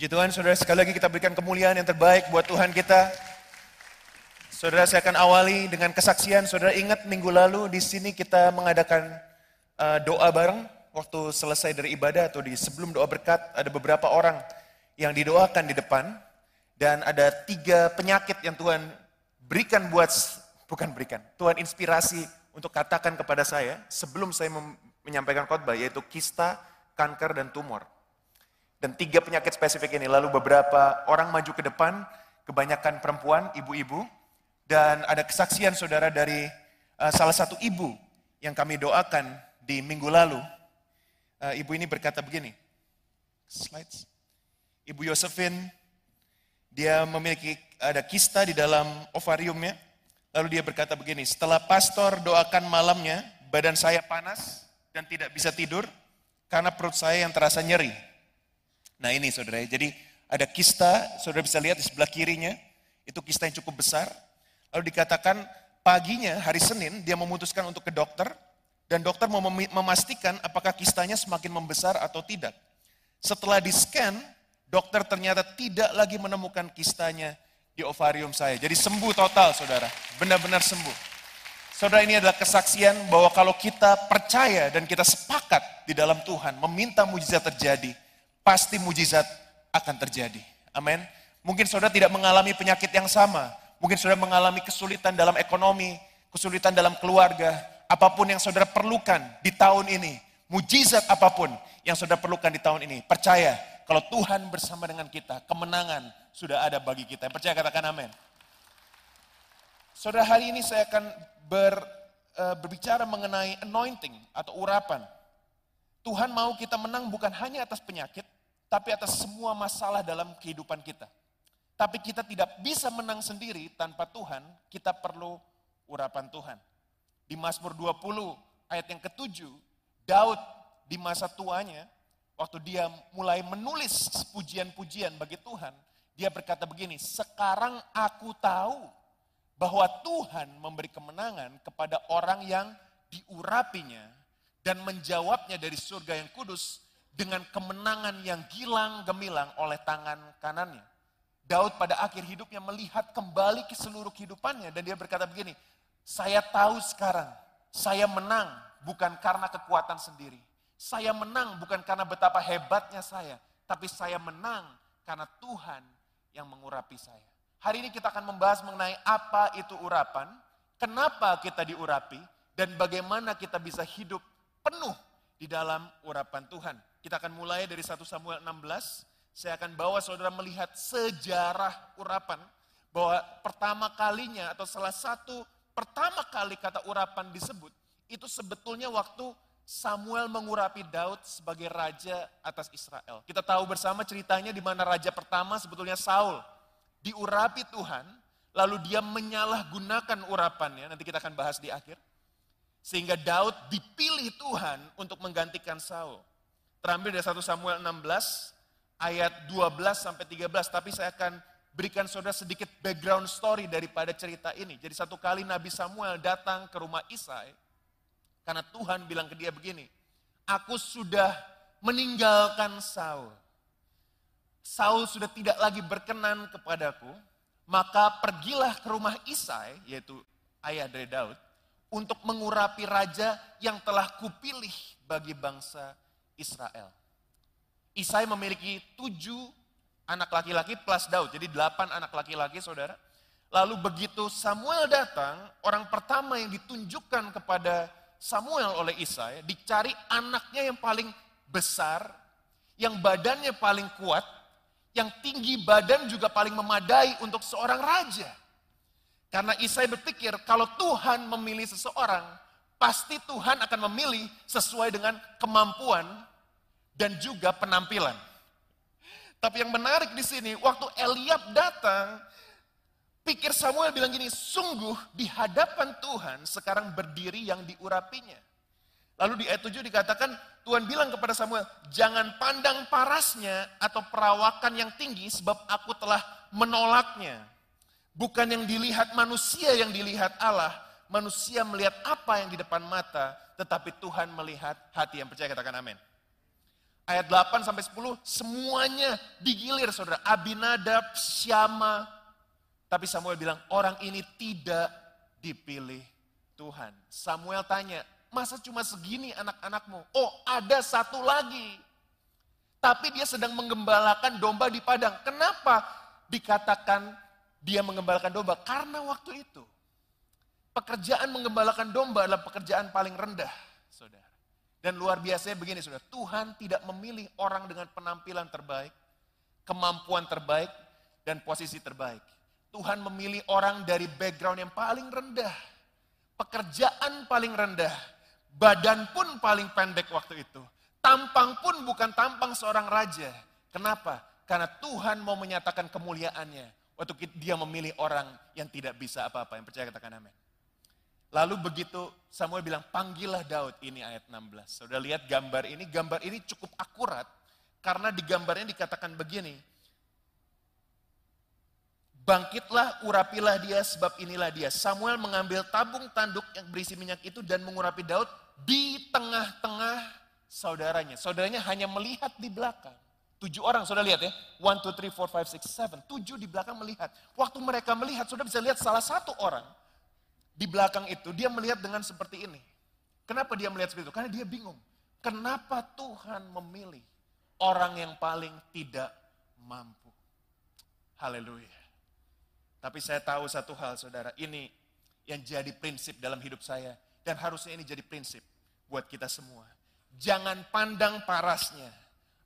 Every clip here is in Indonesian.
Puji Tuhan, saudara sekali lagi kita berikan kemuliaan yang terbaik buat Tuhan kita. Saudara saya akan awali dengan kesaksian. Saudara ingat minggu lalu di sini kita mengadakan uh, doa bareng waktu selesai dari ibadah atau di sebelum doa berkat ada beberapa orang yang didoakan di depan dan ada tiga penyakit yang Tuhan berikan buat bukan berikan Tuhan inspirasi untuk katakan kepada saya sebelum saya menyampaikan khotbah yaitu kista, kanker dan tumor. Dan tiga penyakit spesifik ini. Lalu beberapa orang maju ke depan, kebanyakan perempuan, ibu-ibu. Dan ada kesaksian saudara dari uh, salah satu ibu yang kami doakan di minggu lalu. Uh, ibu ini berkata begini. Slides. Ibu Yosefin, dia memiliki ada kista di dalam ovariumnya. Lalu dia berkata begini, setelah pastor doakan malamnya, badan saya panas dan tidak bisa tidur karena perut saya yang terasa nyeri. Nah ini saudara, jadi ada kista, saudara bisa lihat di sebelah kirinya, itu kista yang cukup besar. Lalu dikatakan paginya, hari Senin, dia memutuskan untuk ke dokter, dan dokter mau memastikan apakah kistanya semakin membesar atau tidak. Setelah di scan, dokter ternyata tidak lagi menemukan kistanya di ovarium saya. Jadi sembuh total saudara, benar-benar sembuh. Saudara ini adalah kesaksian bahwa kalau kita percaya dan kita sepakat di dalam Tuhan, meminta mujizat terjadi, pasti mujizat akan terjadi. Amin. Mungkin saudara tidak mengalami penyakit yang sama. Mungkin saudara mengalami kesulitan dalam ekonomi, kesulitan dalam keluarga. Apa pun yang saudara perlukan di tahun ini, mujizat apa pun yang saudara perlukan di tahun ini. Percaya, kalau Tuhan bersama dengan kita, kemenangan sudah ada bagi kita. Yang percaya katakan amin. Saudara, hari ini saya akan ber, uh, berbicara mengenai anointing atau urapan. Tuhan mau kita menang bukan hanya atas penyakit, tapi atas semua masalah dalam kehidupan kita. Tapi kita tidak bisa menang sendiri tanpa Tuhan, kita perlu urapan Tuhan. Di Mazmur 20 ayat yang ketujuh, Daud di masa tuanya, waktu dia mulai menulis pujian-pujian bagi Tuhan, dia berkata begini, sekarang aku tahu bahwa Tuhan memberi kemenangan kepada orang yang diurapinya dan menjawabnya dari surga yang kudus dengan kemenangan yang gilang gemilang oleh tangan kanannya. Daud pada akhir hidupnya melihat kembali ke seluruh kehidupannya dan dia berkata begini, saya tahu sekarang saya menang bukan karena kekuatan sendiri. Saya menang bukan karena betapa hebatnya saya, tapi saya menang karena Tuhan yang mengurapi saya. Hari ini kita akan membahas mengenai apa itu urapan, kenapa kita diurapi, dan bagaimana kita bisa hidup penuh di dalam urapan Tuhan. Kita akan mulai dari 1 Samuel 16. Saya akan bawa saudara melihat sejarah urapan. Bahwa pertama kalinya atau salah satu pertama kali kata urapan disebut. Itu sebetulnya waktu Samuel mengurapi Daud sebagai raja atas Israel. Kita tahu bersama ceritanya di mana raja pertama sebetulnya Saul. Diurapi Tuhan, lalu dia menyalahgunakan urapannya. Nanti kita akan bahas di akhir sehingga Daud dipilih Tuhan untuk menggantikan Saul. Terambil dari 1 Samuel 16 ayat 12 sampai 13, tapi saya akan berikan saudara sedikit background story daripada cerita ini. Jadi satu kali Nabi Samuel datang ke rumah Isai, karena Tuhan bilang ke dia begini, aku sudah meninggalkan Saul. Saul sudah tidak lagi berkenan kepadaku, maka pergilah ke rumah Isai, yaitu ayah dari Daud, untuk mengurapi raja yang telah kupilih bagi bangsa Israel. Isai memiliki tujuh anak laki-laki plus Daud, jadi delapan anak laki-laki saudara. Lalu begitu Samuel datang, orang pertama yang ditunjukkan kepada Samuel oleh Isai, dicari anaknya yang paling besar, yang badannya paling kuat, yang tinggi badan juga paling memadai untuk seorang raja. Karena Isai berpikir kalau Tuhan memilih seseorang, pasti Tuhan akan memilih sesuai dengan kemampuan dan juga penampilan. Tapi yang menarik di sini, waktu Eliab datang, pikir Samuel bilang gini, sungguh di hadapan Tuhan sekarang berdiri yang diurapinya. Lalu di ayat 7 dikatakan, Tuhan bilang kepada Samuel, jangan pandang parasnya atau perawakan yang tinggi sebab aku telah menolaknya. Bukan yang dilihat manusia yang dilihat Allah. Manusia melihat apa yang di depan mata, tetapi Tuhan melihat hati yang percaya katakan amin. Ayat 8 sampai 10 semuanya digilir saudara. Abinadab, Syama. Tapi Samuel bilang orang ini tidak dipilih Tuhan. Samuel tanya, masa cuma segini anak-anakmu? Oh ada satu lagi. Tapi dia sedang menggembalakan domba di padang. Kenapa dikatakan dia menggembalakan domba? Karena waktu itu pekerjaan menggembalakan domba adalah pekerjaan paling rendah, saudara. Dan luar biasanya begini, saudara. Tuhan tidak memilih orang dengan penampilan terbaik, kemampuan terbaik, dan posisi terbaik. Tuhan memilih orang dari background yang paling rendah, pekerjaan paling rendah, badan pun paling pendek waktu itu. Tampang pun bukan tampang seorang raja. Kenapa? Karena Tuhan mau menyatakan kemuliaannya. Waktu dia memilih orang yang tidak bisa apa-apa. Yang percaya katakan amin. Lalu begitu Samuel bilang, panggillah Daud. Ini ayat 16. Sudah lihat gambar ini, gambar ini cukup akurat. Karena di gambarnya dikatakan begini, Bangkitlah, urapilah dia, sebab inilah dia. Samuel mengambil tabung tanduk yang berisi minyak itu dan mengurapi Daud di tengah-tengah saudaranya. Saudaranya hanya melihat di belakang. Tujuh orang, saudara lihat ya. One, two, three, four, five, six, seven. Tujuh di belakang melihat. Waktu mereka melihat, saudara bisa lihat salah satu orang di belakang itu, dia melihat dengan seperti ini. Kenapa dia melihat seperti itu? Karena dia bingung. Kenapa Tuhan memilih orang yang paling tidak mampu? Haleluya. Tapi saya tahu satu hal saudara, ini yang jadi prinsip dalam hidup saya. Dan harusnya ini jadi prinsip buat kita semua. Jangan pandang parasnya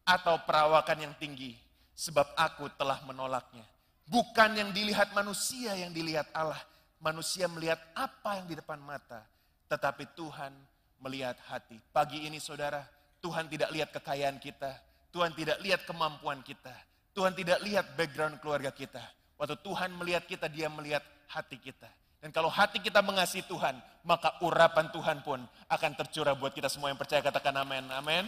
atau perawakan yang tinggi, sebab aku telah menolaknya. Bukan yang dilihat manusia yang dilihat Allah, manusia melihat apa yang di depan mata, tetapi Tuhan melihat hati. Pagi ini saudara, Tuhan tidak lihat kekayaan kita, Tuhan tidak lihat kemampuan kita, Tuhan tidak lihat background keluarga kita. Waktu Tuhan melihat kita, dia melihat hati kita. Dan kalau hati kita mengasihi Tuhan, maka urapan Tuhan pun akan tercurah buat kita semua yang percaya katakan amin. Amin.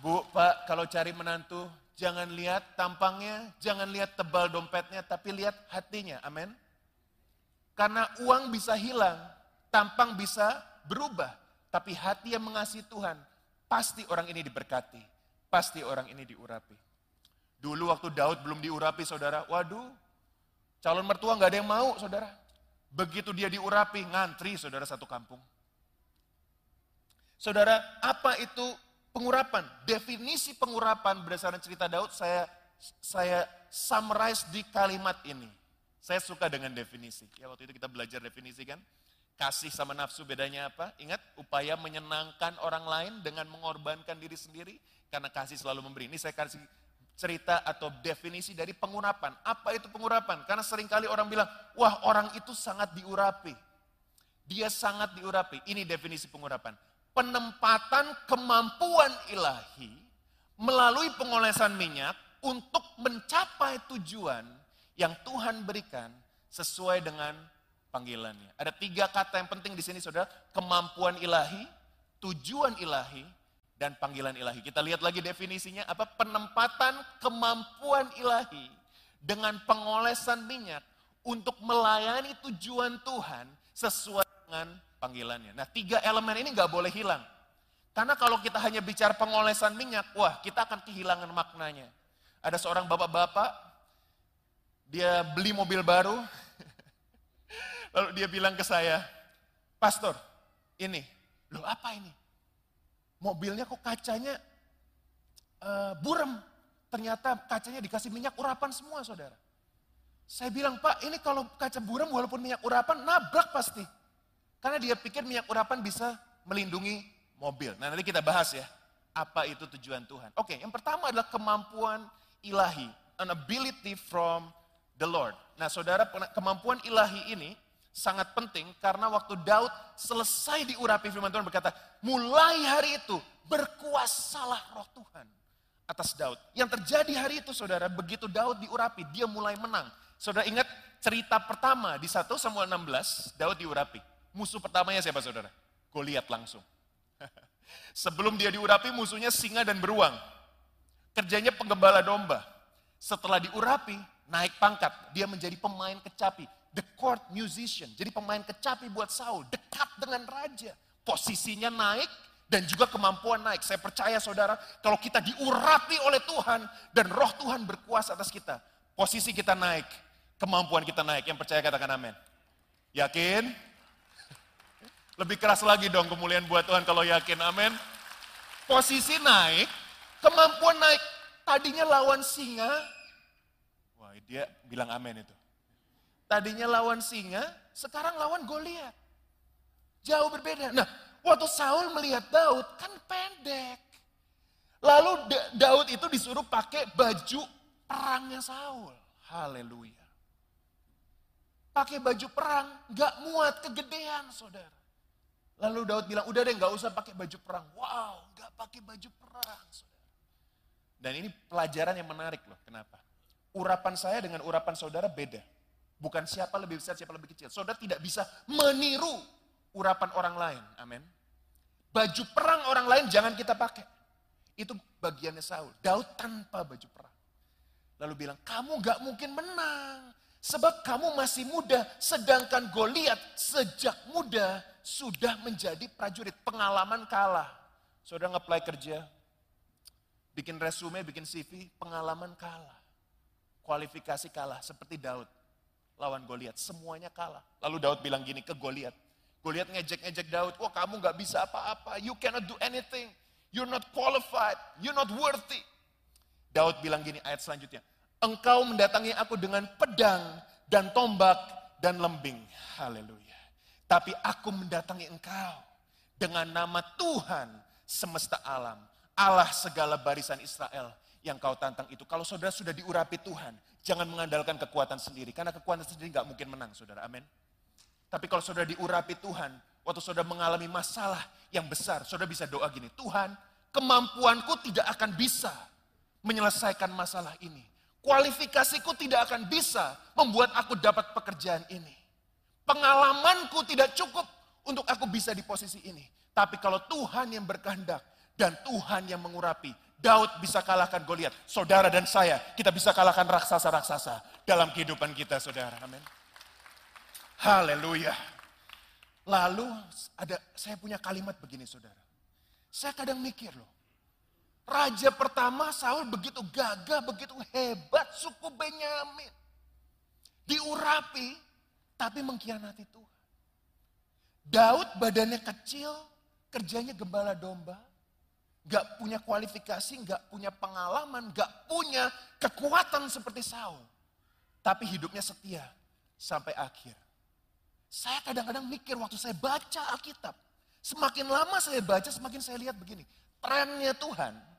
Bu, Pak, kalau cari menantu, jangan lihat tampangnya, jangan lihat tebal dompetnya, tapi lihat hatinya. Amin. Karena uang bisa hilang, tampang bisa berubah, tapi hati yang mengasihi Tuhan, pasti orang ini diberkati, pasti orang ini diurapi. Dulu waktu Daud belum diurapi, saudara, waduh, calon mertua nggak ada yang mau, saudara. Begitu dia diurapi, ngantri, saudara, satu kampung. Saudara, apa itu pengurapan. Definisi pengurapan berdasarkan cerita Daud saya saya summarize di kalimat ini. Saya suka dengan definisi. Ya waktu itu kita belajar definisi kan. Kasih sama nafsu bedanya apa? Ingat, upaya menyenangkan orang lain dengan mengorbankan diri sendiri karena kasih selalu memberi. Ini saya kasih cerita atau definisi dari pengurapan. Apa itu pengurapan? Karena sering kali orang bilang, wah orang itu sangat diurapi. Dia sangat diurapi. Ini definisi pengurapan penempatan kemampuan ilahi melalui pengolesan minyak untuk mencapai tujuan yang Tuhan berikan sesuai dengan panggilannya. Ada tiga kata yang penting di sini saudara, kemampuan ilahi, tujuan ilahi, dan panggilan ilahi. Kita lihat lagi definisinya, apa penempatan kemampuan ilahi dengan pengolesan minyak untuk melayani tujuan Tuhan sesuai dengan panggilannya. Nah tiga elemen ini nggak boleh hilang. Karena kalau kita hanya bicara pengolesan minyak, wah kita akan kehilangan maknanya. Ada seorang bapak-bapak, dia beli mobil baru, lalu dia bilang ke saya, Pastor, ini, lo apa ini? Mobilnya kok kacanya uh, burem. Ternyata kacanya dikasih minyak urapan semua saudara. Saya bilang, Pak ini kalau kaca buram walaupun minyak urapan nabrak pasti. Karena dia pikir minyak urapan bisa melindungi mobil. Nah nanti kita bahas ya, apa itu tujuan Tuhan. Oke, yang pertama adalah kemampuan ilahi, an ability from the Lord. Nah saudara, kemampuan ilahi ini sangat penting karena waktu Daud selesai diurapi firman Tuhan berkata, mulai hari itu berkuasalah roh Tuhan atas Daud. Yang terjadi hari itu saudara, begitu Daud diurapi, dia mulai menang. Saudara ingat cerita pertama di 1 Samuel 16, Daud diurapi. Musuh pertamanya siapa saudara? Goliat langsung. Sebelum dia diurapi musuhnya singa dan beruang. Kerjanya penggembala domba. Setelah diurapi, naik pangkat. Dia menjadi pemain kecapi. The court musician. Jadi pemain kecapi buat Saul. Dekat dengan raja. Posisinya naik dan juga kemampuan naik. Saya percaya saudara, kalau kita diurapi oleh Tuhan dan roh Tuhan berkuasa atas kita, posisi kita naik, kemampuan kita naik. Yang percaya katakan amin. Yakin? Lebih keras lagi dong kemuliaan buat Tuhan kalau yakin, amin. Posisi naik, kemampuan naik. Tadinya lawan singa, wah dia bilang amin itu. Tadinya lawan singa, sekarang lawan Goliat. Jauh berbeda. Nah, waktu Saul melihat Daud kan pendek. Lalu Daud itu disuruh pakai baju perangnya Saul. Haleluya. Pakai baju perang, gak muat, kegedean saudara. Lalu Daud bilang, udah deh gak usah pakai baju perang. Wow, gak pakai baju perang saudara. Dan ini pelajaran yang menarik loh, kenapa? Urapan saya dengan urapan saudara beda. Bukan siapa lebih besar, siapa lebih kecil. Saudara tidak bisa meniru urapan orang lain. Amin. Baju perang orang lain jangan kita pakai. Itu bagiannya Saul. Daud tanpa baju perang. Lalu bilang, kamu gak mungkin menang. Sebab kamu masih muda, sedangkan Goliat sejak muda sudah menjadi prajurit. Pengalaman kalah. Saudara nge kerja, bikin resume, bikin CV, pengalaman kalah. Kualifikasi kalah, seperti Daud lawan Goliat. Semuanya kalah. Lalu Daud bilang gini ke Goliat. Goliat ngejek-ngejek Daud, wah kamu gak bisa apa-apa, you cannot do anything, you're not qualified, you're not worthy. Daud bilang gini ayat selanjutnya, engkau mendatangi aku dengan pedang dan tombak dan lembing. Haleluya. Tapi aku mendatangi engkau dengan nama Tuhan semesta alam, Allah segala barisan Israel yang kau tantang itu. Kalau saudara sudah diurapi Tuhan, Jangan mengandalkan kekuatan sendiri, karena kekuatan sendiri nggak mungkin menang, saudara. Amin. Tapi kalau saudara diurapi Tuhan, waktu saudara mengalami masalah yang besar, saudara bisa doa gini, Tuhan, kemampuanku tidak akan bisa menyelesaikan masalah ini. Kualifikasiku tidak akan bisa membuat aku dapat pekerjaan ini. Pengalamanku tidak cukup untuk aku bisa di posisi ini. Tapi kalau Tuhan yang berkehendak dan Tuhan yang mengurapi, Daud bisa kalahkan Goliat. Saudara dan saya, kita bisa kalahkan raksasa-raksasa dalam kehidupan kita, saudara. Amin. Haleluya. Lalu ada saya punya kalimat begini, saudara. Saya kadang mikir loh. Raja pertama Saul begitu gagah, begitu hebat suku Benyamin. Diurapi, tapi mengkhianati Tuhan. Daud badannya kecil, kerjanya gembala domba Gak punya kualifikasi, gak punya pengalaman, gak punya kekuatan seperti Saul. Tapi hidupnya setia sampai akhir. Saya kadang-kadang mikir waktu saya baca Alkitab. Semakin lama saya baca, semakin saya lihat begini. Trennya Tuhan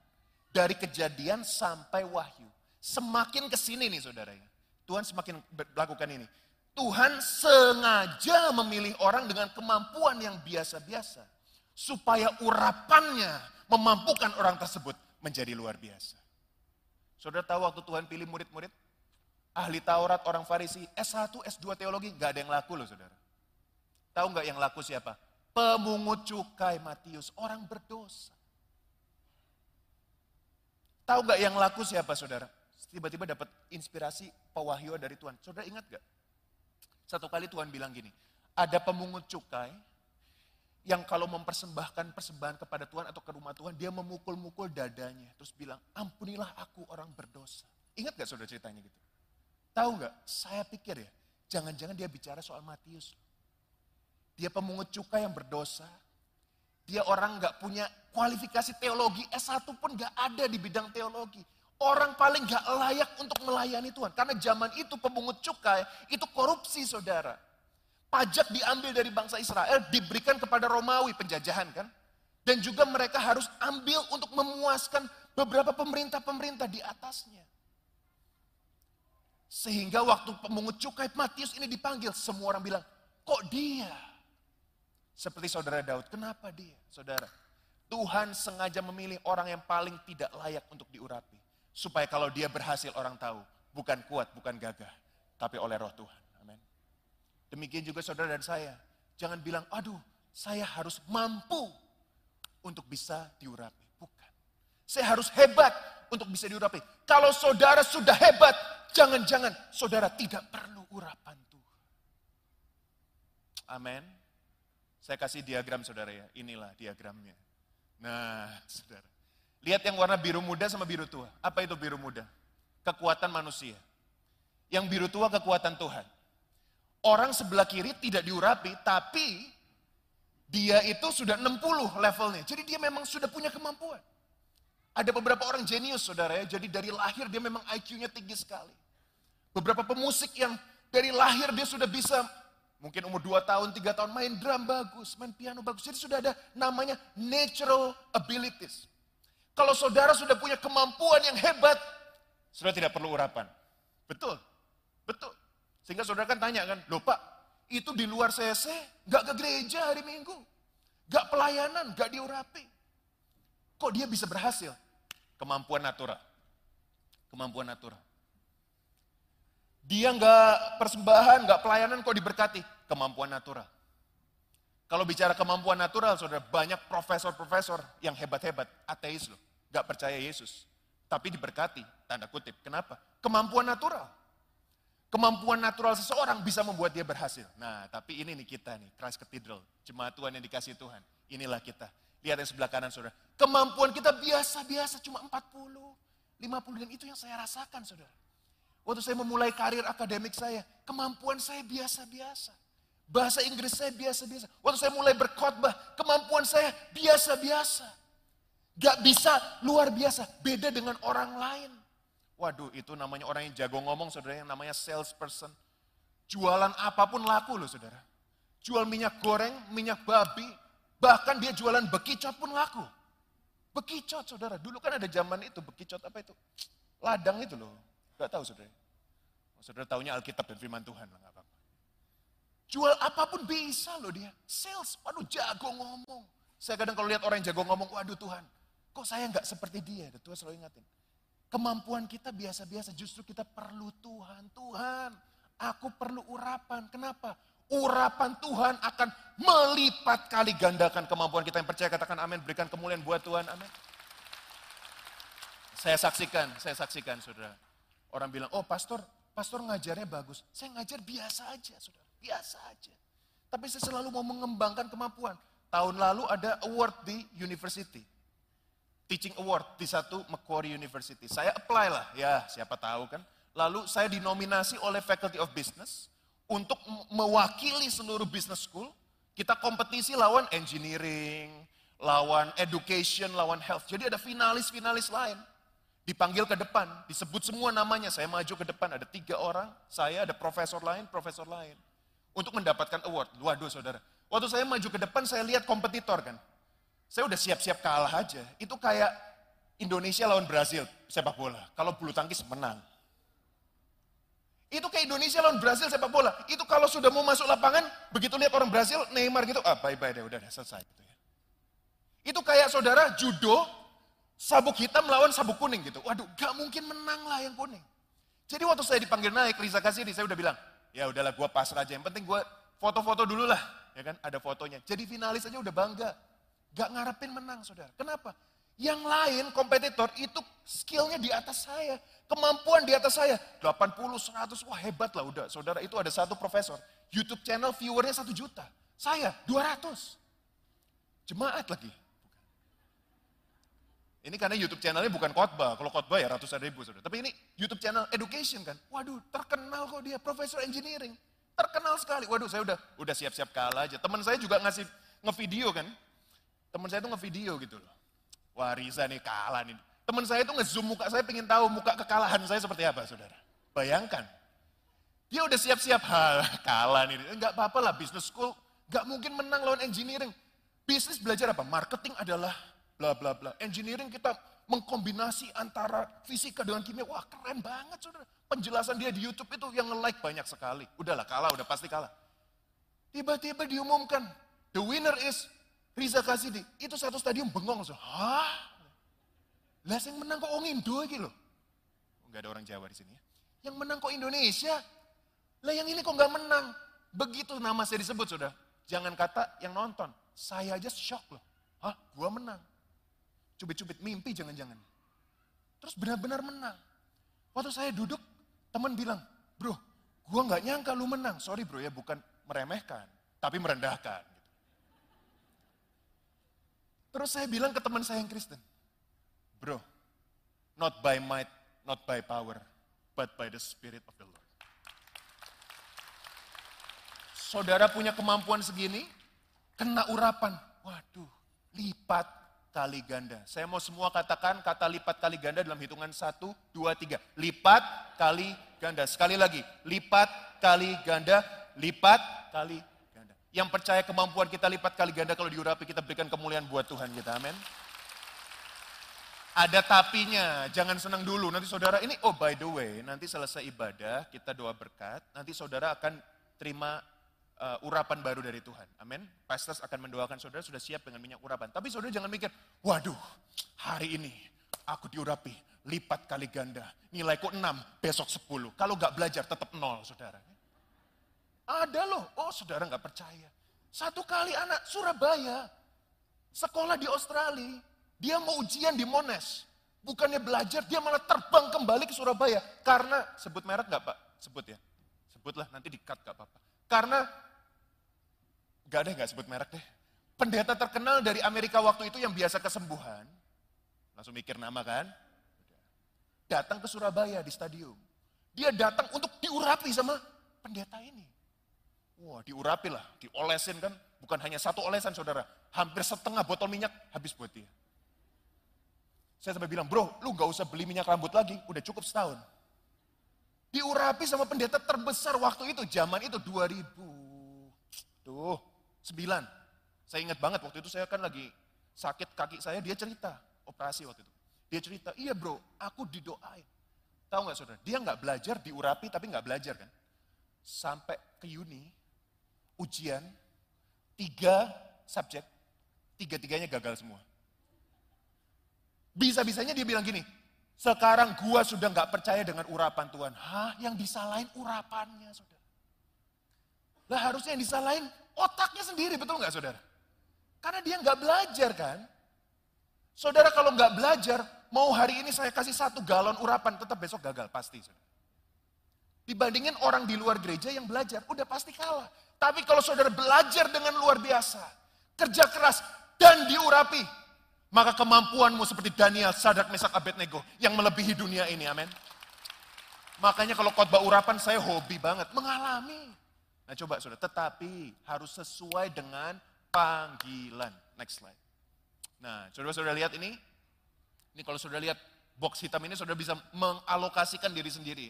dari kejadian sampai wahyu. Semakin ke sini nih saudara ya. Tuhan semakin melakukan ini. Tuhan sengaja memilih orang dengan kemampuan yang biasa-biasa. Supaya urapannya memampukan orang tersebut menjadi luar biasa. Saudara tahu waktu Tuhan pilih murid-murid? Ahli Taurat, orang Farisi, S1, S2 teologi, gak ada yang laku loh saudara. Tahu nggak yang laku siapa? Pemungut cukai Matius, orang berdosa. Tahu nggak yang laku siapa saudara? Tiba-tiba dapat inspirasi pewahyuan dari Tuhan. Saudara ingat gak? Satu kali Tuhan bilang gini, ada pemungut cukai yang kalau mempersembahkan persembahan kepada Tuhan atau ke rumah Tuhan, dia memukul-mukul dadanya. Terus bilang, ampunilah aku orang berdosa. Ingat gak saudara ceritanya gitu? Tahu gak? Saya pikir ya, jangan-jangan dia bicara soal Matius. Dia pemungut cukai yang berdosa. Dia orang gak punya kualifikasi teologi, S1 pun gak ada di bidang teologi. Orang paling gak layak untuk melayani Tuhan. Karena zaman itu pemungut cukai, itu korupsi saudara pajak diambil dari bangsa Israel, diberikan kepada Romawi penjajahan kan. Dan juga mereka harus ambil untuk memuaskan beberapa pemerintah-pemerintah di atasnya. Sehingga waktu pemungut cukai Matius ini dipanggil, semua orang bilang, kok dia? Seperti saudara Daud, kenapa dia? Saudara, Tuhan sengaja memilih orang yang paling tidak layak untuk diurapi. Supaya kalau dia berhasil orang tahu, bukan kuat, bukan gagah, tapi oleh roh Tuhan. Demikian juga saudara dan saya. Jangan bilang, aduh saya harus mampu untuk bisa diurapi. Bukan. Saya harus hebat untuk bisa diurapi. Kalau saudara sudah hebat, jangan-jangan saudara tidak perlu urapan Tuhan. Amin. Saya kasih diagram saudara ya, inilah diagramnya. Nah, saudara. Lihat yang warna biru muda sama biru tua. Apa itu biru muda? Kekuatan manusia. Yang biru tua kekuatan Tuhan. Orang sebelah kiri tidak diurapi, tapi dia itu sudah 60 levelnya. Jadi dia memang sudah punya kemampuan. Ada beberapa orang jenius saudara ya, jadi dari lahir dia memang IQ-nya tinggi sekali. Beberapa pemusik yang dari lahir dia sudah bisa mungkin umur 2 tahun, 3 tahun main drum bagus, main piano bagus. Jadi sudah ada namanya natural abilities. Kalau saudara sudah punya kemampuan yang hebat, saudara tidak perlu urapan. Betul, betul. Sehingga saudara kan tanya kan, loh pak, itu di luar CC, gak ke gereja hari Minggu. Gak pelayanan, gak diurapi. Kok dia bisa berhasil? Kemampuan natural. Kemampuan natural. Dia nggak persembahan, nggak pelayanan kok diberkati. Kemampuan natural. Kalau bicara kemampuan natural, saudara, banyak profesor-profesor yang hebat-hebat, ateis loh, nggak percaya Yesus. Tapi diberkati, tanda kutip. Kenapa? Kemampuan natural. Kemampuan natural seseorang bisa membuat dia berhasil. Nah, tapi ini nih kita nih, Christ Cathedral, jemaat Tuhan yang dikasih Tuhan. Inilah kita. Lihat yang sebelah kanan saudara. Kemampuan kita biasa-biasa cuma 40, 50 dan itu yang saya rasakan saudara. Waktu saya memulai karir akademik saya, kemampuan saya biasa-biasa. Bahasa Inggris saya biasa-biasa. Waktu saya mulai berkhotbah, kemampuan saya biasa-biasa. Gak bisa luar biasa, beda dengan orang lain. Waduh, itu namanya orang yang jago ngomong, saudara, yang namanya salesperson. Jualan apa pun laku loh, saudara. Jual minyak goreng, minyak babi, Bahkan dia jualan bekicot pun laku. Bekicot saudara, dulu kan ada zaman itu, bekicot apa itu? Ladang itu loh, gak tahu saudara. Oh, saudara tahunya Alkitab dan firman Tuhan lah, gak apa-apa. Jual apa pun bisa loh dia, sales, waduh jago ngomong. Saya kadang kalau lihat orang yang jago ngomong, waduh Tuhan, kok saya nggak seperti dia? Tuhan selalu ingatin. Kemampuan kita biasa-biasa, justru kita perlu Tuhan. Tuhan, aku perlu urapan. Kenapa? urapan Tuhan akan melipat kali gandakan kemampuan kita yang percaya katakan amin berikan kemuliaan buat Tuhan amin saya saksikan saya saksikan saudara orang bilang oh pastor pastor ngajarnya bagus. Saya ngajar biasa aja saudara. Biasa aja. Tapi saya selalu mau mengembangkan kemampuan. Tahun lalu ada award di university. Teaching award di satu Macquarie University. Saya apply lah. Ya siapa tahu kan. Lalu saya dinominasi oleh faculty of business untuk mewakili seluruh business school, kita kompetisi lawan engineering, lawan education, lawan health. Jadi ada finalis-finalis lain. Dipanggil ke depan, disebut semua namanya. Saya maju ke depan, ada tiga orang, saya ada profesor lain, profesor lain. Untuk mendapatkan award. Waduh saudara, waktu saya maju ke depan saya lihat kompetitor kan. Saya udah siap-siap kalah aja. Itu kayak Indonesia lawan Brazil sepak bola. Kalau bulu tangkis menang. Itu kayak Indonesia lawan Brazil sepak bola. Itu kalau sudah mau masuk lapangan, begitu lihat orang Brazil, Neymar gitu, ah bye-bye deh, udah, udah selesai. Gitu ya. Itu kayak saudara judo, sabuk hitam melawan sabuk kuning gitu. Waduh, gak mungkin menang lah yang kuning. Jadi waktu saya dipanggil naik, Riza kasih saya udah bilang, ya udahlah gue pasrah aja. Yang penting gue foto-foto dulu lah, ya kan, ada fotonya. Jadi finalis aja udah bangga. Gak ngarepin menang saudara. Kenapa? Yang lain kompetitor itu skillnya di atas saya. Kemampuan di atas saya. 80, 100, wah hebat lah udah. Saudara itu ada satu profesor. YouTube channel viewernya satu juta. Saya 200. Jemaat lagi. Ini karena YouTube channelnya bukan khotbah. Kalau khotbah ya ratusan ribu. Saudara. Tapi ini YouTube channel education kan. Waduh terkenal kok dia. Profesor engineering. Terkenal sekali. Waduh saya udah udah siap-siap kalah aja. Teman saya juga ngasih ngevideo kan. Teman saya tuh ngevideo gitu loh. Wah nih kalah nih. Teman saya itu ngezoom muka saya pengen tahu muka kekalahan saya seperti apa saudara. Bayangkan. Dia udah siap-siap, kalah nih. Enggak apa-apa lah business school. Enggak mungkin menang lawan engineering. Bisnis belajar apa? Marketing adalah bla bla bla. Engineering kita mengkombinasi antara fisika dengan kimia. Wah keren banget saudara. Penjelasan dia di Youtube itu yang nge-like banyak sekali. Udahlah kalah, udah pasti kalah. Tiba-tiba diumumkan, the winner is Riza Kasidi. Itu satu stadium bengong. So. Hah? Lah yang menang kok orang Indo iki loh. Enggak ada orang Jawa di sini ya. Yang menang kok Indonesia. Lah yang ini kok enggak menang. Begitu nama saya disebut sudah. Jangan kata yang nonton. Saya aja shock loh. Hah, gua menang. Cubit-cubit mimpi jangan-jangan. Terus benar-benar menang. Waktu saya duduk, teman bilang, bro, gua nggak nyangka lu menang. Sorry bro ya, bukan meremehkan, tapi merendahkan. Terus saya bilang ke teman saya yang Kristen, bro, not by might, not by power, but by the Spirit of the Lord. Saudara punya kemampuan segini, kena urapan. Waduh, lipat kali ganda. Saya mau semua katakan kata lipat kali ganda dalam hitungan satu, dua, tiga. Lipat kali ganda. Sekali lagi, lipat kali ganda, lipat kali ganda. Yang percaya kemampuan kita lipat kali ganda kalau diurapi kita berikan kemuliaan buat Tuhan kita. Amin. Ada tapinya, jangan senang dulu. Nanti saudara ini, oh by the way, nanti selesai ibadah, kita doa berkat, nanti saudara akan terima uh, urapan baru dari Tuhan. Amin. Pastors akan mendoakan saudara sudah siap dengan minyak urapan. Tapi saudara jangan mikir, waduh hari ini aku diurapi lipat kali ganda. Nilaiku 6, besok 10. Kalau nggak belajar tetap nol saudara. Ada loh, oh saudara nggak percaya. Satu kali anak Surabaya, sekolah di Australia, dia mau ujian di Monash. Bukannya belajar, dia malah terbang kembali ke Surabaya. Karena, sebut merek nggak Pak? Sebut ya. Sebutlah, nanti di-cut gak apa-apa. Karena Gak deh, gak sebut merek deh. Pendeta terkenal dari Amerika waktu itu yang biasa kesembuhan. Langsung mikir nama kan. Datang ke Surabaya di stadium. Dia datang untuk diurapi sama pendeta ini. Wah diurapi lah, diolesin kan. Bukan hanya satu olesan saudara. Hampir setengah botol minyak habis buat dia. Saya sampai bilang, bro lu gak usah beli minyak rambut lagi, udah cukup setahun. Diurapi sama pendeta terbesar waktu itu, zaman itu 2000. Tuh, Sembilan. Saya ingat banget waktu itu saya kan lagi sakit kaki saya, dia cerita, operasi waktu itu. Dia cerita, iya bro, aku didoain. Tahu nggak saudara, dia nggak belajar, diurapi tapi nggak belajar kan. Sampai ke Uni, ujian, tiga subjek, tiga-tiganya gagal semua. Bisa-bisanya dia bilang gini, sekarang gua sudah nggak percaya dengan urapan Tuhan. Hah, yang disalahin urapannya saudara. Lah harusnya yang disalahin Otaknya sendiri, betul nggak saudara? Karena dia nggak belajar kan. Saudara kalau nggak belajar, mau hari ini saya kasih satu galon urapan, tetap besok gagal, pasti. Saudara. Dibandingin orang di luar gereja yang belajar, udah pasti kalah. Tapi kalau saudara belajar dengan luar biasa, kerja keras, dan diurapi, maka kemampuanmu seperti Daniel, Sadak, Mesak, Abednego yang melebihi dunia ini, amin. Makanya kalau khotbah urapan saya hobi banget, mengalami. Nah coba sudah, tetapi harus sesuai dengan panggilan. Next slide. Nah, saudara sudah lihat ini? Ini kalau sudah lihat box hitam ini, sudah bisa mengalokasikan diri sendiri.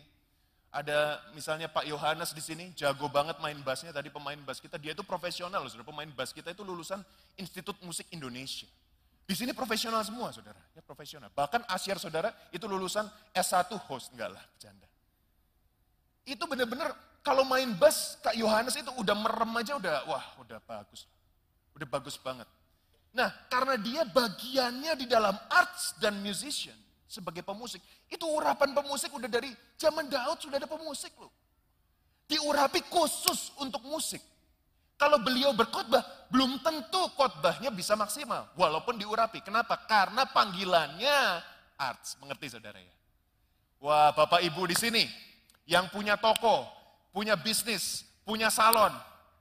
Ada misalnya Pak Yohanes di sini, jago banget main bassnya. Tadi pemain bass kita, dia itu profesional, saudara. Pemain bass kita itu lulusan Institut Musik Indonesia. Di sini profesional semua, saudara. Ya profesional. Bahkan Asyar, saudara, itu lulusan S1 host. Enggak lah, bercanda. Itu benar-benar kalau main bass, Kak Yohanes itu udah merem aja udah, wah udah bagus. Udah bagus banget. Nah, karena dia bagiannya di dalam arts dan musician sebagai pemusik. Itu urapan pemusik udah dari zaman Daud sudah ada pemusik loh. Diurapi khusus untuk musik. Kalau beliau berkhotbah, belum tentu khotbahnya bisa maksimal. Walaupun diurapi. Kenapa? Karena panggilannya arts. Mengerti saudara ya? Wah Bapak Ibu di sini yang punya toko, punya bisnis, punya salon,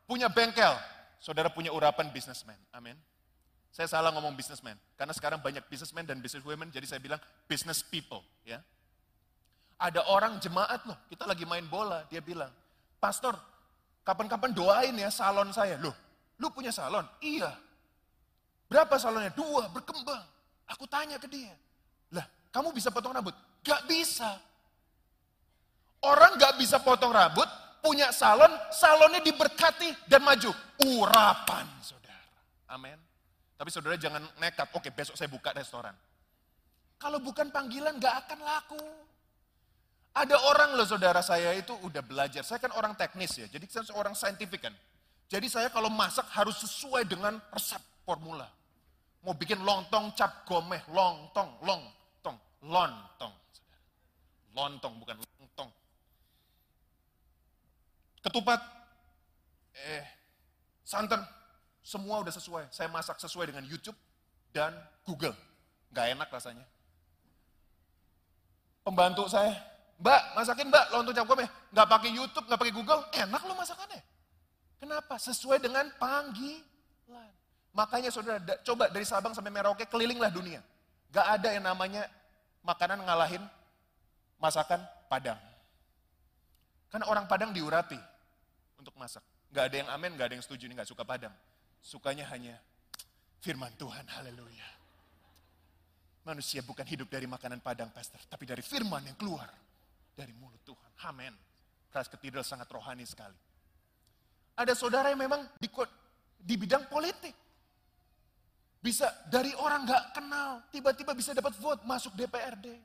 punya bengkel. Saudara punya urapan businessman. Amin. Saya salah ngomong businessman. Karena sekarang banyak businessman dan businesswomen, jadi saya bilang business people. ya. Ada orang jemaat loh, kita lagi main bola, dia bilang, Pastor, kapan-kapan doain ya salon saya. Loh, lu punya salon? Iya. Berapa salonnya? Dua, berkembang. Aku tanya ke dia, lah kamu bisa potong rambut? Gak bisa. Orang gak bisa potong rambut, punya salon, salonnya diberkati dan maju. Urapan, saudara. Amin. Tapi saudara jangan nekat, oke besok saya buka restoran. Kalau bukan panggilan gak akan laku. Ada orang loh saudara saya itu udah belajar. Saya kan orang teknis ya, jadi saya seorang saintifik kan. Jadi saya kalau masak harus sesuai dengan resep formula. Mau bikin lontong cap gomeh, lontong, lontong, lontong. Lontong bukan lontong ketupat, eh, santan, semua udah sesuai. Saya masak sesuai dengan YouTube dan Google. Gak enak rasanya. Pembantu saya, Mbak, masakin Mbak lontong cap gomeh. Gak pakai YouTube, gak pakai Google, enak loh masakannya. Kenapa? Sesuai dengan panggilan. Makanya saudara, coba dari Sabang sampai Merauke kelilinglah dunia. Gak ada yang namanya makanan ngalahin masakan Padang. Karena orang Padang diurapi untuk masak. Gak ada yang amin, gak ada yang setuju, ini gak suka Padang. Sukanya hanya firman Tuhan, haleluya. Manusia bukan hidup dari makanan Padang, pastor, tapi dari firman yang keluar dari mulut Tuhan. Amin. Christ Cathedral sangat rohani sekali. Ada saudara yang memang di, di bidang politik. Bisa dari orang gak kenal, tiba-tiba bisa dapat vote masuk DPRD.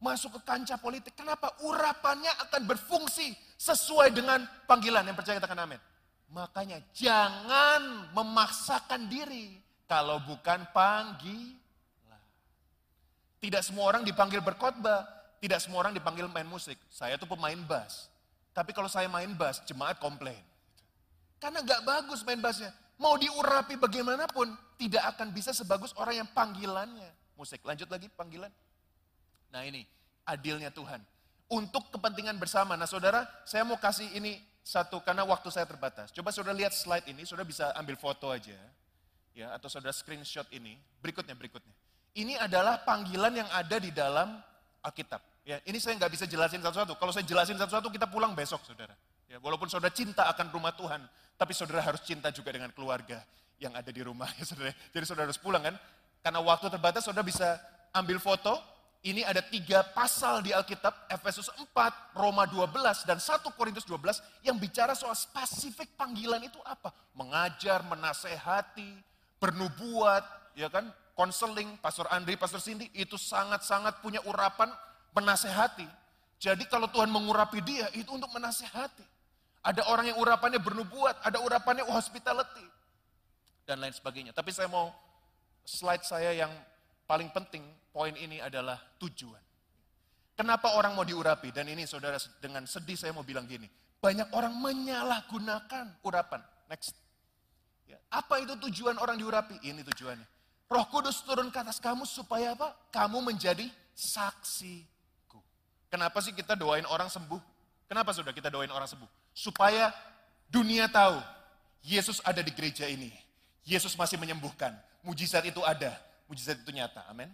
Masuk ke kancah politik. Kenapa? Urapannya akan berfungsi sesuai dengan panggilan. Yang percaya katakan amin. Makanya jangan memaksakan diri kalau bukan panggilan. Tidak semua orang dipanggil berkhotbah, tidak semua orang dipanggil main musik. Saya tuh pemain bass. Tapi kalau saya main bass, jemaat komplain. Karena gak bagus main bassnya. Mau diurapi bagaimanapun, tidak akan bisa sebagus orang yang panggilannya. Musik, lanjut lagi panggilan. Nah ini, adilnya Tuhan. Untuk kepentingan bersama. Nah saudara, saya mau kasih ini satu, karena waktu saya terbatas. Coba saudara lihat slide ini, saudara bisa ambil foto aja. ya Atau saudara screenshot ini. Berikutnya, berikutnya. Ini adalah panggilan yang ada di dalam Alkitab. Ya, ini saya nggak bisa jelasin satu-satu. Kalau saya jelasin satu-satu, kita pulang besok, saudara. Ya, walaupun saudara cinta akan rumah Tuhan, tapi saudara harus cinta juga dengan keluarga yang ada di rumah ya saudara. Jadi saudara harus pulang kan. Karena waktu terbatas saudara bisa ambil foto. Ini ada tiga pasal di Alkitab, Efesus 4, Roma 12, dan 1 Korintus 12 yang bicara soal spesifik panggilan itu apa. Mengajar, menasehati, bernubuat, ya kan, konseling, Pastor Andri, Pastor Cindy, itu sangat-sangat punya urapan menasehati. Jadi kalau Tuhan mengurapi dia, itu untuk menasehati. Ada orang yang urapannya bernubuat, ada urapannya hospitality. Dan lain sebagainya. Tapi saya mau slide saya yang paling penting, poin ini adalah tujuan. Kenapa orang mau diurapi? Dan ini saudara dengan sedih saya mau bilang gini. Banyak orang menyalahgunakan urapan. Next. Ya, apa itu tujuan orang diurapi? Ini tujuannya. Roh Kudus turun ke atas kamu supaya apa? Kamu menjadi saksiku. Kenapa sih kita doain orang sembuh? Kenapa sudah kita doain orang sembuh? Supaya dunia tahu Yesus ada di gereja ini. Yesus masih menyembuhkan. Mujizat itu ada. Mujizat itu nyata. Amin.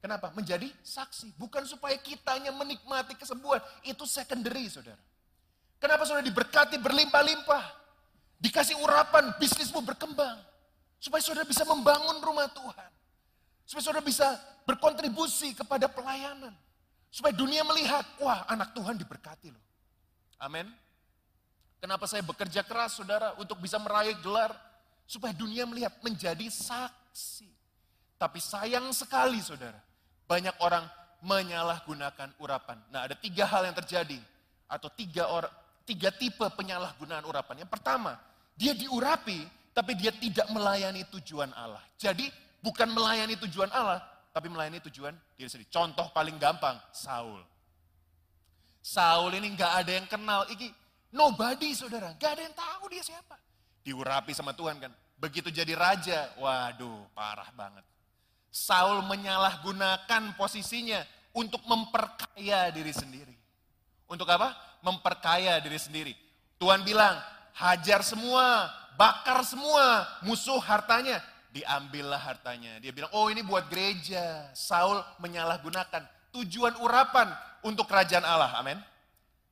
Kenapa? Menjadi saksi. Bukan supaya kitanya menikmati kesembuhan. Itu secondary, saudara. Kenapa saudara diberkati berlimpah-limpah? Dikasih urapan, bisnismu berkembang. Supaya saudara bisa membangun rumah Tuhan. Supaya saudara bisa berkontribusi kepada pelayanan. Supaya dunia melihat, wah anak Tuhan diberkati loh. Amin. Kenapa saya bekerja keras saudara untuk bisa meraih gelar. Supaya dunia melihat menjadi saksi. Tapi sayang sekali saudara. Banyak orang menyalahgunakan urapan. Nah ada tiga hal yang terjadi. Atau tiga, orang, tiga tipe penyalahgunaan urapan. Yang pertama, dia diurapi tapi dia tidak melayani tujuan Allah. Jadi bukan melayani tujuan Allah, tapi melayani tujuan diri sendiri. Contoh paling gampang, Saul. Saul ini nggak ada yang kenal. Iki Nobody saudara, gak ada yang tahu dia siapa. Diurapi sama Tuhan kan. Begitu jadi raja, waduh parah banget. Saul menyalahgunakan posisinya untuk memperkaya diri sendiri. Untuk apa? Memperkaya diri sendiri. Tuhan bilang, hajar semua, bakar semua musuh hartanya. Diambillah hartanya. Dia bilang, oh ini buat gereja. Saul menyalahgunakan tujuan urapan untuk kerajaan Allah. Amin.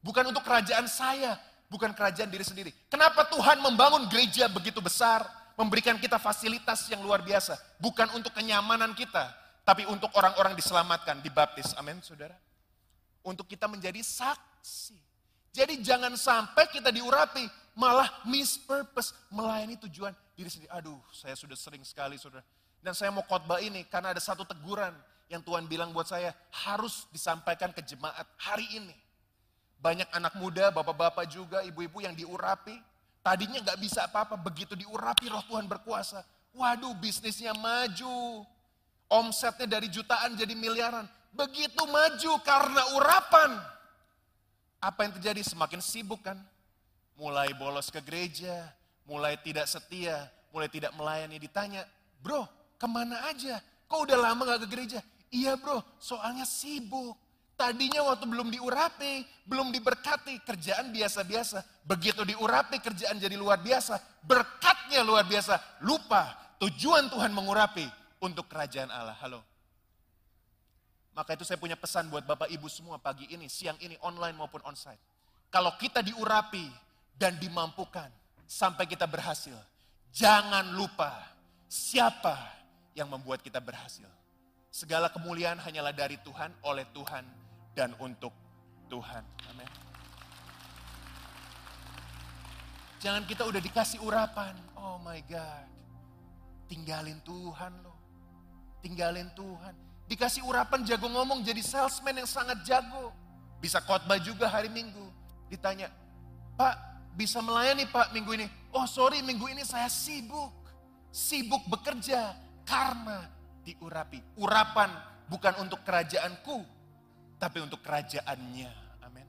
Bukan untuk kerajaan saya, bukan kerajaan diri sendiri. Kenapa Tuhan membangun gereja begitu besar, memberikan kita fasilitas yang luar biasa, bukan untuk kenyamanan kita, tapi untuk orang-orang diselamatkan, dibaptis. Amin, saudara. Untuk kita menjadi saksi. Jadi jangan sampai kita diurapi, malah mispurpose, melayani tujuan diri sendiri. Aduh, saya sudah sering sekali, saudara. Dan saya mau khotbah ini karena ada satu teguran yang Tuhan bilang buat saya, harus disampaikan ke jemaat hari ini banyak anak muda, bapak-bapak juga, ibu-ibu yang diurapi. Tadinya nggak bisa apa-apa, begitu diurapi roh Tuhan berkuasa. Waduh bisnisnya maju. Omsetnya dari jutaan jadi miliaran. Begitu maju karena urapan. Apa yang terjadi? Semakin sibuk kan. Mulai bolos ke gereja, mulai tidak setia, mulai tidak melayani. Ditanya, bro ke mana aja? Kok udah lama gak ke gereja? Iya bro, soalnya sibuk. Tadinya waktu belum diurapi, belum diberkati, kerjaan biasa-biasa. Begitu diurapi, kerjaan jadi luar biasa. Berkatnya luar biasa. Lupa, tujuan Tuhan mengurapi untuk kerajaan Allah. Halo. Maka itu saya punya pesan buat Bapak Ibu semua pagi ini, siang ini, online maupun onsite. Kalau kita diurapi dan dimampukan sampai kita berhasil, jangan lupa siapa yang membuat kita berhasil. Segala kemuliaan hanyalah dari Tuhan, oleh Tuhan, dan untuk Tuhan. Amin. Jangan kita udah dikasih urapan. Oh my God. Tinggalin Tuhan loh. Tinggalin Tuhan. Dikasih urapan jago ngomong jadi salesman yang sangat jago. Bisa khotbah juga hari Minggu. Ditanya, Pak bisa melayani Pak minggu ini? Oh sorry minggu ini saya sibuk. Sibuk bekerja karena diurapi. Urapan bukan untuk kerajaanku, tapi untuk kerajaannya. Amin.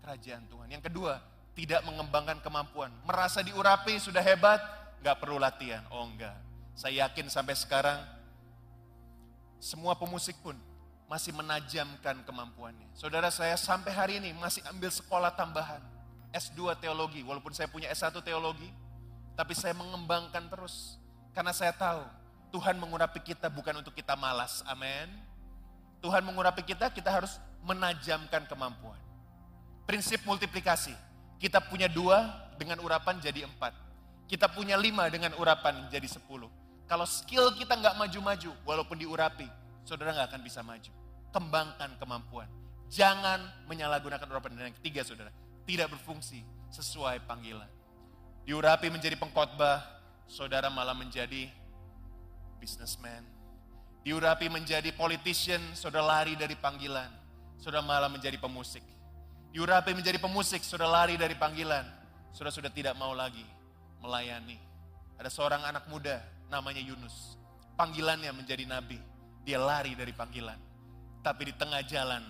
Kerajaan Tuhan. Yang kedua, tidak mengembangkan kemampuan. Merasa diurapi sudah hebat, nggak perlu latihan. Oh enggak. Saya yakin sampai sekarang semua pemusik pun masih menajamkan kemampuannya. Saudara saya sampai hari ini masih ambil sekolah tambahan. S2 teologi, walaupun saya punya S1 teologi, tapi saya mengembangkan terus. Karena saya tahu Tuhan mengurapi kita bukan untuk kita malas. Amin. Tuhan mengurapi kita, kita harus menajamkan kemampuan. Prinsip multiplikasi. Kita punya dua dengan urapan jadi empat. Kita punya lima dengan urapan jadi sepuluh. Kalau skill kita nggak maju-maju, walaupun diurapi, saudara nggak akan bisa maju. Kembangkan kemampuan. Jangan menyalahgunakan urapan. Dan yang ketiga saudara, tidak berfungsi sesuai panggilan. Diurapi menjadi pengkhotbah, saudara malah menjadi businessman. Diurapi menjadi politician, saudara lari dari panggilan. Saudara malah menjadi pemusik. Yurapi menjadi pemusik, sudah lari dari panggilan. Sudah sudah tidak mau lagi melayani. Ada seorang anak muda namanya Yunus. Panggilannya menjadi nabi. Dia lari dari panggilan. Tapi di tengah jalan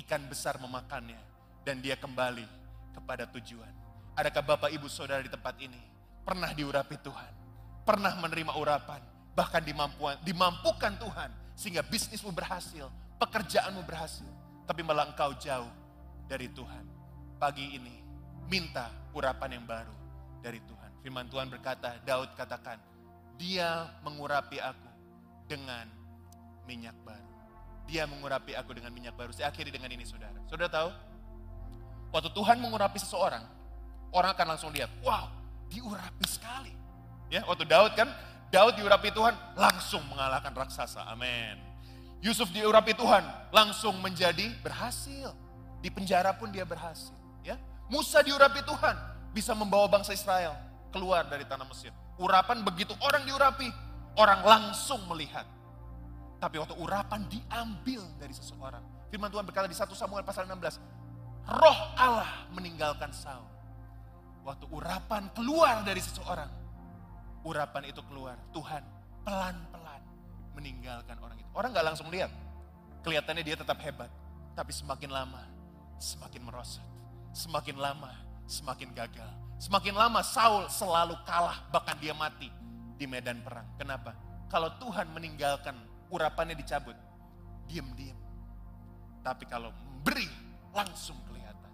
ikan besar memakannya. Dan dia kembali kepada tujuan. Adakah Bapak Ibu Saudara di tempat ini pernah diurapi Tuhan? Pernah menerima urapan? Bahkan dimampuan, dimampukan Tuhan sehingga bisnismu berhasil, pekerjaanmu berhasil. Tapi malah engkau jauh dari Tuhan. Pagi ini minta urapan yang baru dari Tuhan. Firman Tuhan berkata, Daud katakan, dia mengurapi aku dengan minyak baru. Dia mengurapi aku dengan minyak baru. Saya akhiri dengan ini saudara. Saudara tahu, waktu Tuhan mengurapi seseorang, orang akan langsung lihat, wow, diurapi sekali. Ya, waktu Daud kan, Daud diurapi Tuhan, langsung mengalahkan raksasa. Amin. Yusuf diurapi Tuhan, langsung menjadi berhasil. Di penjara pun dia berhasil. Ya, Musa diurapi Tuhan, bisa membawa bangsa Israel keluar dari tanah Mesir. Urapan begitu orang diurapi, orang langsung melihat. Tapi waktu urapan diambil dari seseorang. Firman Tuhan berkata di 1 Samuel pasal 16, roh Allah meninggalkan Saul. Waktu urapan keluar dari seseorang, urapan itu keluar. Tuhan pelan-pelan meninggalkan orang itu. Orang gak langsung lihat. Kelihatannya dia tetap hebat. Tapi semakin lama semakin merosot. Semakin lama, semakin gagal. Semakin lama Saul selalu kalah, bahkan dia mati di medan perang. Kenapa? Kalau Tuhan meninggalkan urapannya dicabut, diam-diam. Tapi kalau memberi, langsung kelihatan.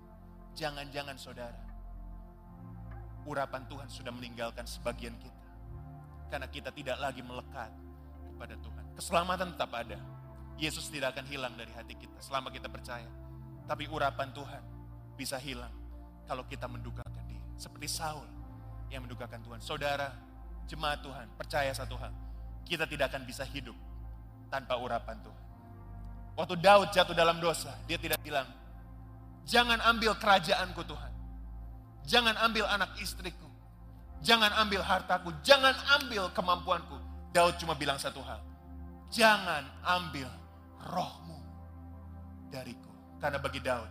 Jangan-jangan saudara, urapan Tuhan sudah meninggalkan sebagian kita. Karena kita tidak lagi melekat kepada Tuhan. Keselamatan tetap ada. Yesus tidak akan hilang dari hati kita selama kita percaya. Tapi urapan Tuhan bisa hilang kalau kita mendukakan dia. Seperti Saul yang mendukakan Tuhan. Saudara, jemaat Tuhan, percaya satu hal. Kita tidak akan bisa hidup tanpa urapan Tuhan. Waktu Daud jatuh dalam dosa, dia tidak bilang, jangan ambil kerajaanku Tuhan. Jangan ambil anak istriku. Jangan ambil hartaku. Jangan ambil kemampuanku. Daud cuma bilang satu hal. Jangan ambil rohmu dariku. Karena bagi Daud,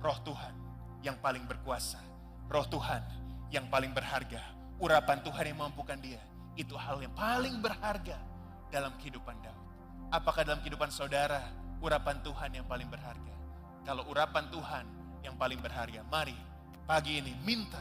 roh Tuhan yang paling berkuasa, roh Tuhan yang paling berharga, urapan Tuhan yang mampukan dia, itu hal yang paling berharga dalam kehidupan Daud. Apakah dalam kehidupan saudara, urapan Tuhan yang paling berharga? Kalau urapan Tuhan yang paling berharga, mari pagi ini minta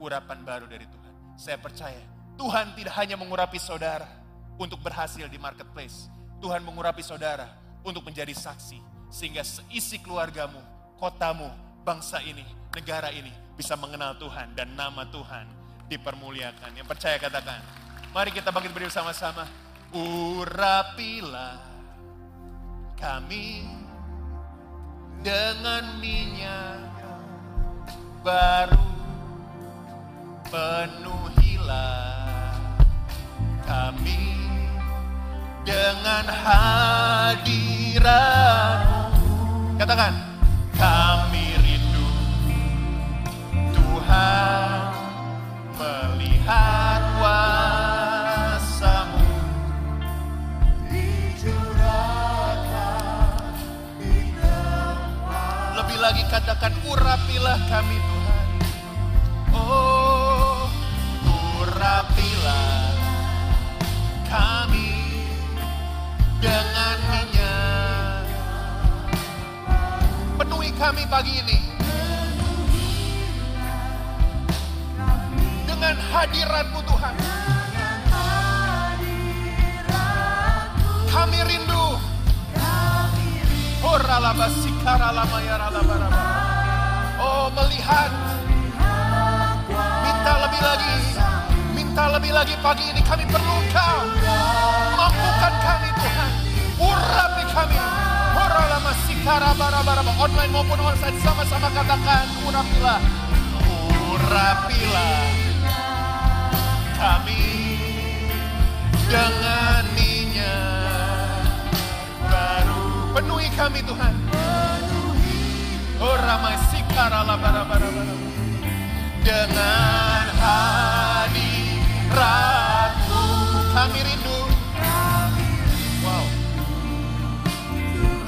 urapan baru dari Tuhan. Saya percaya Tuhan tidak hanya mengurapi saudara untuk berhasil di marketplace. Tuhan mengurapi saudara untuk menjadi saksi sehingga seisi keluargamu, kotamu, bangsa ini, negara ini bisa mengenal Tuhan dan nama Tuhan dipermuliakan. Yang percaya katakan, Mari kita bangkit berdiri sama-sama. Urapilah kami dengan minyak baru penuhilah kami dengan hadirat katakan kami rindu Tuhan melihat kuasamu. Lebih lagi katakan urapilah kami Tuhan urapilah kami dengan minyak penuhi kami pagi ini. Dengan hadiratmu Tuhan. Kami rindu. Oh lamayaralabaraba. Oh melihat. Minta lebih lagi minta lebih lagi pagi ini kami perlu engkau mampukan kami Tuhan. Urapi kami. Oralamasikara barabaraba online maupun onsite sama-sama katakan urapilah. Urapilah. Kami dengan minyak baru penuhi kami Tuhan. Ramai sikara labara-bara-bara dengan hadiratmu kami rindu. Wow.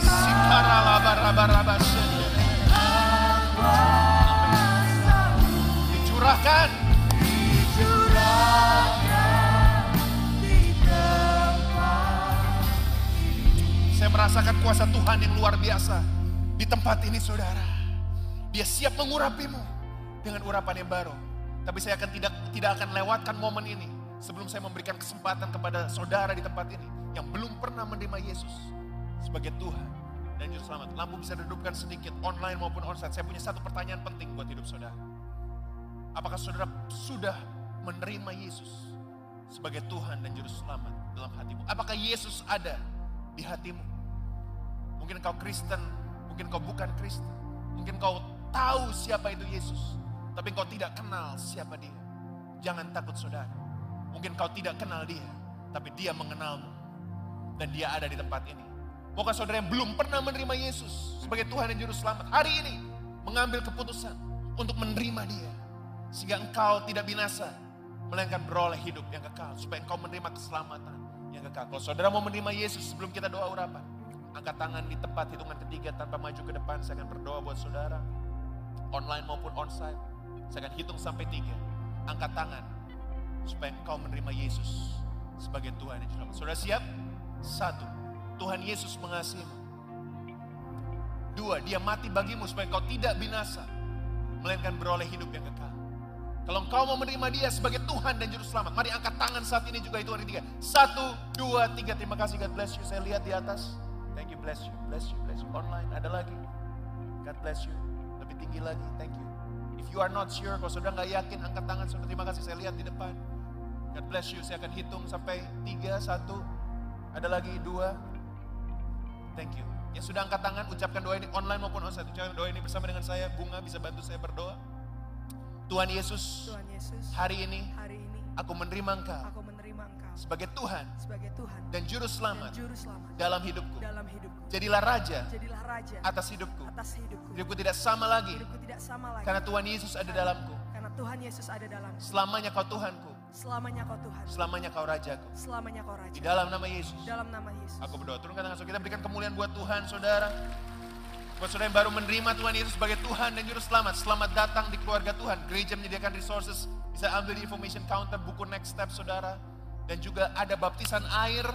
Sikara labara-bara dicurahkan. Saya merasakan kuasa Tuhan yang luar biasa di tempat ini saudara. Dia siap mengurapimu dengan urapan yang baru. Tapi saya akan tidak tidak akan lewatkan momen ini sebelum saya memberikan kesempatan kepada saudara di tempat ini yang belum pernah menerima Yesus sebagai Tuhan dan Juru Selamat. Lampu bisa redupkan sedikit online maupun onsite. Saya punya satu pertanyaan penting buat hidup saudara. Apakah saudara sudah menerima Yesus sebagai Tuhan dan Juru Selamat dalam hatimu? Apakah Yesus ada di hatimu? Mungkin kau Kristen, mungkin kau bukan Kristen, mungkin kau tahu siapa itu Yesus, tapi kau tidak kenal siapa dia. Jangan takut saudara. Mungkin kau tidak kenal dia, tapi dia mengenalmu. Dan dia ada di tempat ini. Maukah saudara yang belum pernah menerima Yesus sebagai Tuhan dan Juru Selamat, hari ini mengambil keputusan untuk menerima dia. Sehingga engkau tidak binasa, melainkan beroleh hidup yang kekal. Supaya engkau menerima keselamatan yang kekal. Kalau saudara mau menerima Yesus sebelum kita doa urapan, angkat tangan di tempat hitungan ketiga tanpa maju ke depan. Saya akan berdoa buat saudara, online maupun onsite. Saya akan hitung sampai tiga. Angkat tangan, supaya engkau menerima Yesus sebagai Tuhan Juru Selamat. Saudara siap? Satu, Tuhan Yesus mengasihimu. Dua, dia mati bagimu supaya kau tidak binasa, melainkan beroleh hidup yang kekal. Kalau engkau mau menerima dia sebagai Tuhan dan Juru Selamat, mari angkat tangan saat ini juga itu hari tiga. Satu, dua, tiga. Terima kasih, God bless you. Saya lihat di atas. Thank you, bless you, bless you, bless you. Online, ada lagi. God bless you. Lebih tinggi lagi, thank you. If you are not sure, kalau sudah nggak yakin, angkat tangan. Saudara, terima kasih, saya lihat di depan. God bless you, saya akan hitung sampai tiga, satu. Ada lagi, dua. Thank you. Yang sudah angkat tangan, ucapkan doa ini online maupun onsite. Ucapkan doa ini bersama dengan saya. Bunga bisa bantu saya berdoa. Tuhan Yesus, Tuhan Yesus, hari ini hari ini aku menerima Engkau aku menerima Engkau sebagai Tuhan sebagai Tuhan dan Juru dan Selamat Juru Selamat dalam hidupku. dalam hidupku. Jadilah Raja Jadilah Raja atas hidupku. atas hidupku. Hidupku tidak sama lagi Hidupku tidak sama lagi karena Tuhan Yesus ada dalamku. karena Tuhan Yesus ada dalamku. Selamanya kau Tuhanku, Selamanya kau Tuhan, selamanya kau Rajaku. selamanya kau Di Raja. dalam nama Yesus. Dalam nama Yesus. Aku berdoa, turunkan tangan saudara. Kita berikan kemuliaan buat Tuhan, saudara. Buat saudara yang baru menerima Tuhan Yesus sebagai Tuhan dan Juru Selamat. Selamat datang di keluarga Tuhan. Gereja menyediakan resources. Bisa ambil di information counter buku next step, saudara. Dan juga ada baptisan air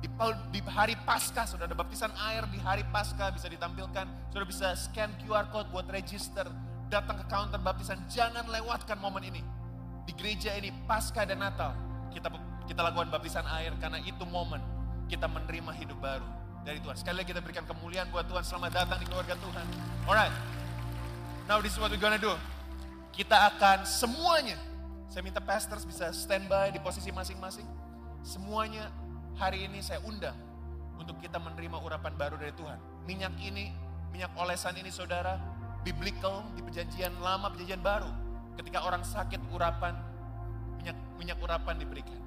di, hari Paskah. Saudara, ada baptisan air di hari Paskah bisa ditampilkan. Saudara bisa scan QR code buat register. Datang ke counter baptisan. Jangan lewatkan momen ini. Di gereja ini, Paskah dan Natal. Kita kita lakukan baptisan air karena itu momen kita menerima hidup baru dari Tuhan. Sekali lagi kita berikan kemuliaan buat Tuhan. Selamat datang di keluarga Tuhan. Alright. Now this is what we're gonna do. Kita akan semuanya, Saya minta pastors bisa standby di posisi masing-masing. Semuanya hari ini saya undang untuk kita menerima urapan baru dari Tuhan. Minyak ini, minyak olesan ini saudara, biblical di perjanjian lama, perjanjian baru. Ketika orang sakit urapan, minyak minyak urapan diberikan.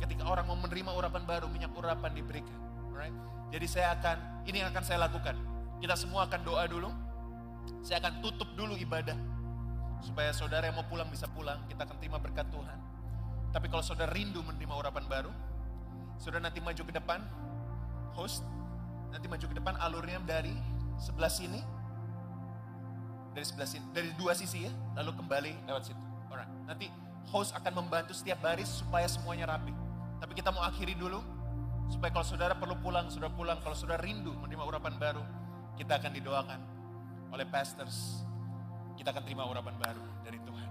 Ketika orang mau menerima urapan baru, minyak urapan diberikan. Alright? Jadi saya akan, ini yang akan saya lakukan. Kita semua akan doa dulu. Saya akan tutup dulu ibadah. Supaya saudara yang mau pulang bisa pulang, kita akan terima berkat Tuhan. Tapi kalau saudara rindu menerima urapan baru, saudara nanti maju ke depan, host, nanti maju ke depan alurnya dari sebelah sini, dari sebelah sini, dari dua sisi ya, lalu kembali lewat situ. Alright, nanti host akan membantu setiap baris supaya semuanya rapi. Tapi kita mau akhiri dulu, supaya kalau saudara perlu pulang, saudara pulang. Kalau saudara rindu menerima urapan baru, kita akan didoakan oleh pastors. Kita akan terima urapan baru dari Tuhan.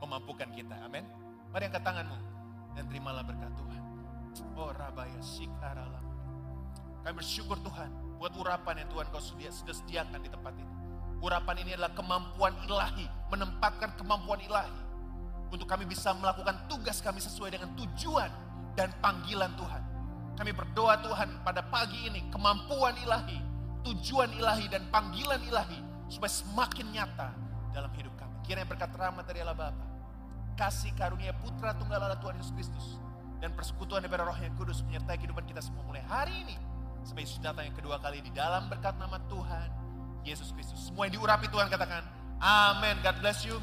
Memampukan kita, amin. Mari angkat tanganmu dan terimalah berkat Tuhan. Oh rabaya sikaralah. Kami bersyukur Tuhan buat urapan yang Tuhan kau sudah sediakan di tempat ini. Urapan ini adalah kemampuan ilahi, menempatkan kemampuan ilahi untuk kami bisa melakukan tugas kami sesuai dengan tujuan dan panggilan Tuhan. Kami berdoa Tuhan pada pagi ini kemampuan ilahi, tujuan ilahi dan panggilan ilahi supaya semakin nyata dalam hidup kami. Kiranya berkat rahmat dari Allah Bapa, kasih karunia Putra Tunggal Allah Tuhan Yesus Kristus dan persekutuan daripada Roh yang Kudus menyertai kehidupan kita semua mulai hari ini sampai Yesus datang yang kedua kali di dalam berkat nama Tuhan Yesus Kristus. Semua yang diurapi Tuhan katakan, Amin. God bless you.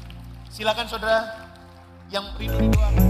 Silakan saudara yang rindu didoakan.